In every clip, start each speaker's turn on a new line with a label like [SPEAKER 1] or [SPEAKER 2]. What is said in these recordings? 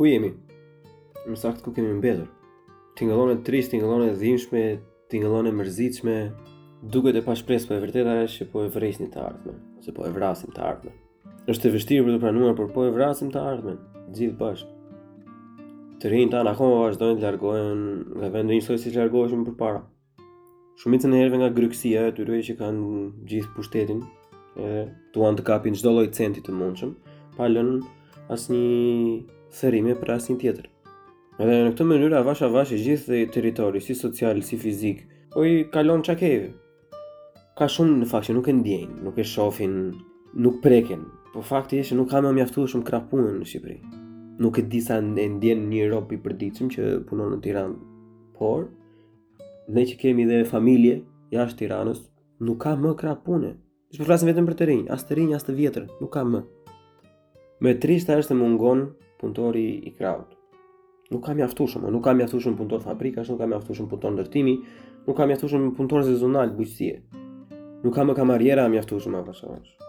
[SPEAKER 1] Ku jemi? Më saktë ku kemi mbetur. Tingëllon e trishtë, tingëllon e dhimbshme, tingëllon e mërzitshme. Duket e pashpresë, po e vërteta është që po e vresni të ardhmen, ose po e vrasim të ardhmen. Është e vështirë për t'u pranuar, por po e vrasim të ardhmen, të gjithë bashkë. Të rinjtë tanë akoma vazhdojnë të largohen nga vendi njësoj si largoheshim përpara. Shumicën e herëve nga grykësia e tyre që kanë gjithë pushtetin, edhe duan të kapin çdo lloj centi të mundshëm, pa lënë asnjë thërrime për asnjë tjetër. Edhe në këtë mënyrë avash avash i gjithë territori, si social, si fizik, po i kalon ca ekipeve. Ka shumë në fakt që nuk e ndjejnë, nuk e shohin, nuk preken. Po fakti është që nuk ka më mjaftueshëm krah pune në Shqipëri. Nuk e di sa e ndien një rob i përditshëm që punon në Tiranë, por Ne që kemi dhe familje jashtë Tiranës, nuk ka më krah pune. S'po flasim vetëm për të rinj, as të rinj as të vjetër, nuk ka më. Më e trishta është që mungon punëtori i krahut. Nuk ka mjaftueshëm, nuk ka mjaftueshëm punëtorë fabrikash, nuk ka mjaftueshëm punëtorë ndërtimi, nuk ka mjaftueshëm punëtorë sezonalë bujqësie. Nuk ka më kamarierë mjaftueshëm apo çfarë.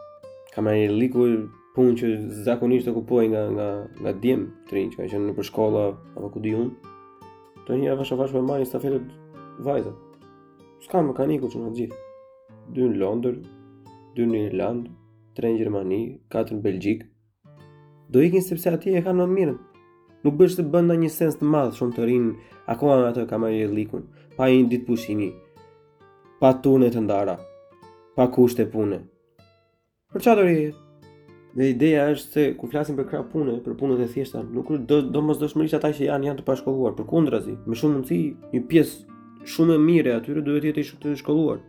[SPEAKER 1] Kamarierllëku, punë që zakonisht okupohej nga nga nga djem të rinj, që janë nëpër shkolla apo ku di unë. Tani avash avash e marrin stafetën vajzat. S'ka më, kanë ikur të gjithë. Dy në Londër, dy në Irlandë, tre në Gjermani, katër në Belgjikë. Do ikin sepse atje e kanë më mirë. Nuk bën, s'do bënte një sens të madhë shumë të rrinin, akoma me atë kamarierllëkun, pa një ditë pushimi, pa turne të ndara, pa kushte pune. Për çfarë do rrihet? Dhe ideja është se kur flasim për krah pune, për punët e thjeshta, nuk është domosdoshmërisht ata që janë janë të pashkolluar, përkundrazi, me shumë mundësi një pjesë shumë e mirë e atyre duhet të jetë shumë të shkolluar.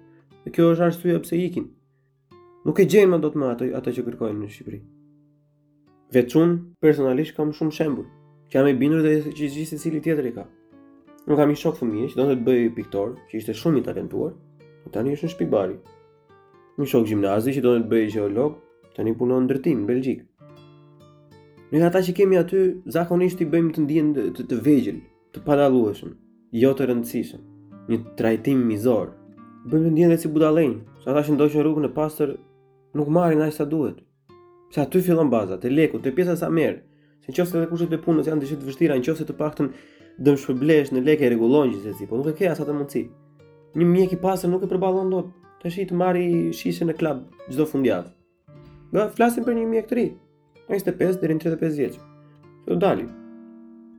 [SPEAKER 1] Dhe kjo është arsyeja pse ikin. Nuk e gjejnë më dot më ato ato që kërkojnë në Shqipëri. Vetë unë, personalisht kam shumë shembuj. Që jam i bindur dhe që gjithsecili tjetër i ka. Unë kam një shok fëmijërie që do të bëhej piktor, që ishte shumë i talentuar, dhe tani është në SHBA bari. Një shok gjimnazi që do të bëhej gjeolog, tani punon në ndërtim në Belgjik. Ne ata që kemi aty zakonisht i bëjmë të ndihen të, të, të vegjël, të padallueshëm, jo të rëndësishëm, një trajtim mizor. I bëjmë të ndihen dhe si budallenj, se ata që ndoqën rrugën e pastër nuk marrin aq sa duhet. Se aty fillon baza, te leku, te pjesa sa merr. Se në qoftë se edhe kushtet e punës janë disi të vështira, në qoftë se të paktën do shpërblehesh në lekë e rregullon gjithsesi, po nuk e ke as atë mundësi. Një mjek i pastër nuk e përballon dot. Ta zëmë të marri shishe në klub çdo fundjavë. Po flasim për një mjek të ri, 25 deri në 35 vjeç. Do dali.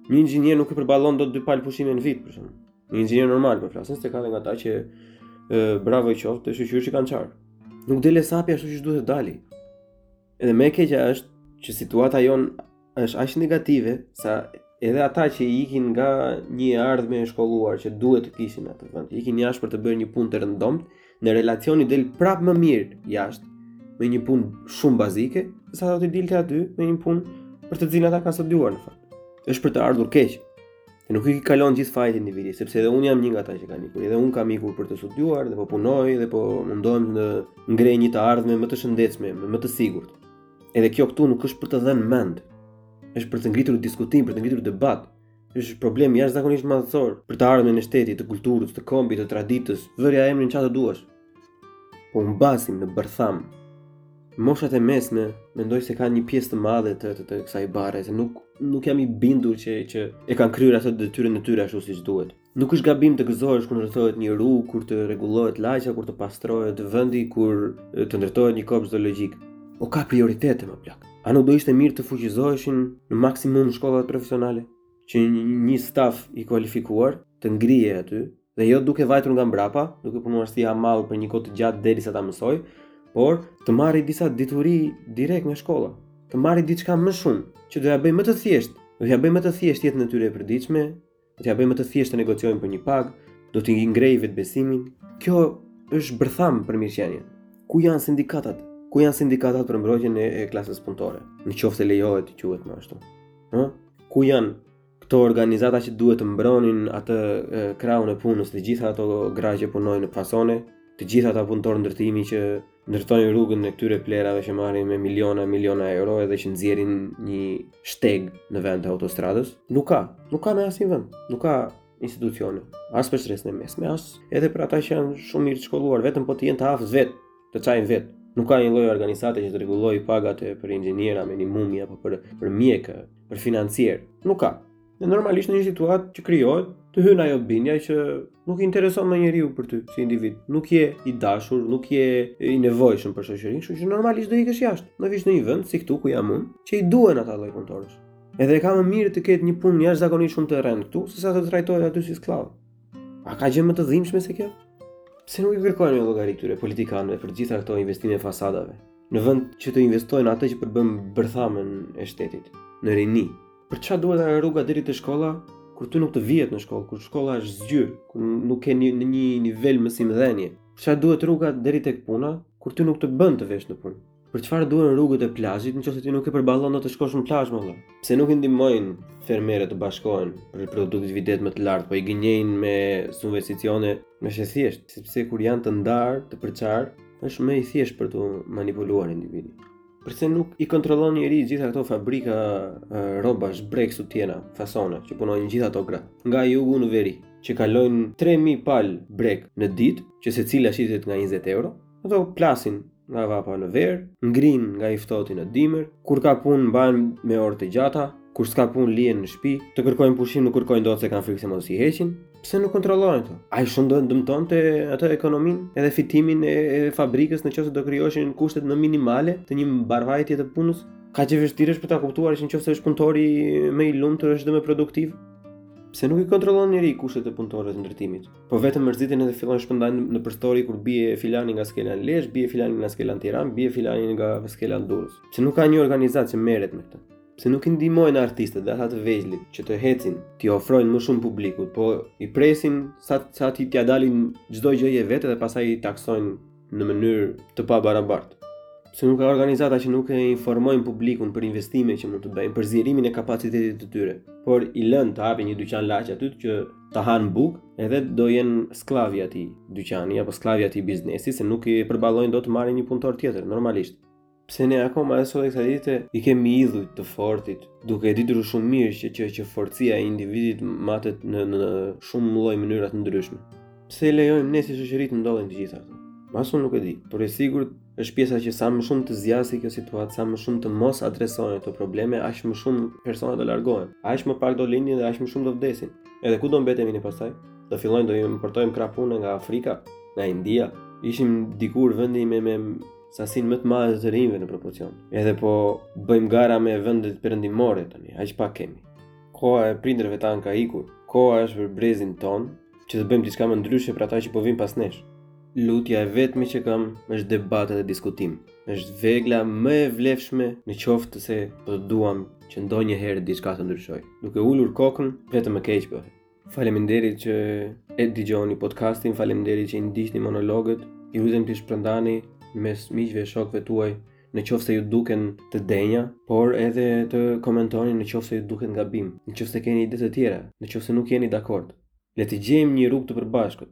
[SPEAKER 1] Një inxhinier nuk e përballon dot dy palë pushime në vit, për shembull. Një inxhinier normal po flasim se ka edhe nga ata që bravo i qoftë e shyqyr që kanë çarë. Nuk del hesapi ashtu siç duhet të dali. Edhe më e keqja është që situata jonë është aq negative sa edhe ata që ikin nga një e ardhme e shkolluar që duhet të kishin atë vend, ikin jashtë për të bërë një punë të rëndomtë, në relacion i del prapë më mirë jashtë me një punë shumë bazike, sa do të dilte aty me një punë për të cilën ata kanë studiuar në fakt. Është për të ardhur keq. E nuk i kalon gjithë fajet individit, sepse edhe unë jam një nga ata që kanë ikur. Edhe unë kam ikur për të studiuar dhe po punoj dhe po mundohem të ngrej një të ardhme më të shëndetshme, më të sigurt. Edhe kjo këtu nuk është për të dhënë mend. Është për të ngritur diskutim, për të ngritur debat. Është problem jashtëzakonisht madhësor për të ardhmen e shtetit, të kulturës, të kombit, të traditës. Vërja emrin çfarë duash. Po mbesim në bërthamë. Moshat e mesme, mendoj se kanë një pjesë të madhe të të, të kësaj barre, se nuk, nuk jam i bindur që, që e kanë kryer atë detyrën e tyre ashtu siç duhet. Nuk është gabim të gëzohesh kur ndërtohet një rrugë, kur të rregullohet lagja, kur të pastrohet vendi, kur të ndërtohet një kopsh zoologjik. Po ka prioritete mo plak. A nuk do ishte mirë të fuqizoheshin në maksimum shkollat profesionale? Që një staf i kualifikuar të ngrije aty, dhe jo duke vajtur nga mbrapa, duke punuar si hamall për një kohë të gjatë derisa ta mësojë, por të marri disa dituri direkt nga shkolla, të marri diçka më shumë që do ja bëjë më të thjeshtë, do ja bëjë më të thjeshtë jetën e tyre e përditshme, do ja bëjë më të thjeshtë të negociojnë për një pagë, do t'i ngrejë vetëbesimin. Kjo është bërthamë për mirëqenien. Ku janë sindikatat? Ku janë sindikatat për mbrojtjen e, e klasës punëtore? Në qoftë se lejohet të quhet më ashtu. Ëh? Ku janë Këto organizata që duhet të mbronin atë krahun e punës të gjitha ato gra që punojnë në fasone, të gjitha ata punëtorë ndërtimi që ndërtojnë rrugën e këtyre plehrave që marrin me miliona miliona euro edhe që nxjerrin një shteg në vend të autostradës, nuk ka, nuk ka në asnjë vend, nuk ka institucione, as për shtresën e mesme, as edhe për ata që janë shumë mirë të shkolluar, vetëm po të jenë të aftë vetë të çajnë vetë. Nuk ka një lloj organizate që të rregullojë pagat për inxhiniera minimumi apo për për mjekë, për financier. Nuk ka. E normalisht në një situatë që krijohet, të hyn ajo bindja që nuk i intereson më njeriu për ty si individ. Nuk je i dashur, nuk je i nevojshëm për shoqërinë, kështu që normalisht do ikësh jashtë. Do vish në një vend si këtu ku jam unë, që i duhen ata lloj punëtorësh. Edhe e ka më mirë të ketë një punë jashtëzakonisht shumë të rëndë këtu, sesa të trajtohet aty si skllav. A ka gjë më të dhimbshme se kjo? Pse nuk i kërkojnë një llogari këtyre politikanëve për të gjitha këto investime fasadave? Në vend që të investojnë atë që përbën bërthamën e shtetit, në rini. Për çfarë duhet ajo rruga deri te shkolla? Kur ty nuk të vihet në shkollë, kur shkolla është zgjyrë, kur nuk ke një në një nivel mësimdhënie. Për çfarë duhet rruga deri tek puna? Kur ty nuk të bën të vesh në punë. Për çfarë duhen rrugët e plazhit në qoftë se ti nuk e përballon dot të shkosh në plazh mor vëlla? Pse nuk i ndihmojnë fermerët të bashkohen për produktivitet më të lartë, po i gënjejnë me subvencione me? Është thjesht, sepse kur janë të ndarë, të përçarë, është më i thjesht për t'u manipuluar individi. Përse nuk i kontrollon njeri gjithë këto fabrika rrobash, brekë, sutjena, fasona, që punojnë gjithë ato gra, nga jugu në veri, që kalojnë 3.000 palë brekë në ditë, që secila shitet nga 20 euro, Ato plasin nga vapa në verë, ngrijnë nga i ftohti në dimër, kur ka punë mbahen me orë të gjata, kur s'ka punë lihen në shtëpi, të kërkojnë pushim nuk kërkojnë dot se kanë frikë se mos i heqin. Pse nuk kontrollojnë këto? Aq shumë do dëmtonte atë ekonominë, edhe fitimin e, e fabrikës në qoftë se do krijoheshin kushtet më minimale të një mbarëvajtjeje të punës. Kaq e vështirë është për ta kuptuar që në qoftë se është punëtori më i lumtur është dhe më produktiv. Pse nuk i kontrollon njeri kushtet e punëtorëve të ndërtimit? Po vetëm mërziten edhe fillojnë shpërndajnë nëpër story kur bie filani nga skela në Lezhë, bie filani nga skela në Tiranë, bie filani nga skela në Durrës. Pse nuk ka një organizatë që merret me këtë. Pse nuk i ndihmojnë artistët dhe ata të vegjlit që të ecin, t'i ofrojnë më shumë publikut, po i presin sa sa t'i, t'ia dalin çdo gjëje vetë dhe pastaj i taksojnë në mënyrë të pabarabartë. Pse nuk ka organizata që nuk e informojnë publikun për investime që mund të bëjnë, për zgjerimin e kapacitetit të tyre, por i lënë të hapin një dyqan laqë aty që të hanë bukë, edhe do jenë skllav i atij dyqani, apo skllav i atij biznesi, se nuk e përballojnë dot të marrin një punëtor tjetër, normalisht. Pse ne akoma edhe sot e kësaj dite i kemi idhujt të fortit, duke e ditur shumë mirë që që, që forca e individit matet në, në shumë lloj mënyra të ndryshme. Pse lejojmë ne si shoqëri të ndodhin të gjitha këto? As unë nuk e di, por e sigurt është pjesa që sa më shumë të zgjasë kjo situatë, sa më shumë të mos adresohen këto probleme, aq më shumë persona do largohen, aq më pak do lindin dhe aq më shumë do vdesin. Edhe ku do mbetemi ne pastaj? Do fillojmë të importojmë krah pune nga Afrika, nga India. Ishim dikur vendi me me sasinë më të madhe të të rinjve në proporcion. Edhe po bëjmë gara me vendet perëndimore tani, aq pak kemi. Koha e prindërve tanë ka ikur. Koha është për brezin tonë, që të bëjmë diçka më ndryshe për ata që po vijnë pas nesh. Lutja e vetme që kam është debat dhe diskutim. Është vegla më e vlefshme në qoftë se po duam që ndonjëherë diçka të ndryshojë. Duke ulur kokën, vetëm më keq bëhet. Faleminderit që e dëgjoni podcastin, faleminderit që i ndiqni monologët. Ju lutem t'i shpërndani mes miqve e shokëve tuaj në qoftë se ju duken të denja, por edhe të komentoni në qoftë se ju duken gabim, në qoftë se keni ide të tjera, në qoftë se nuk jeni dakord. Le të gjejmë një rrugë të përbashkët.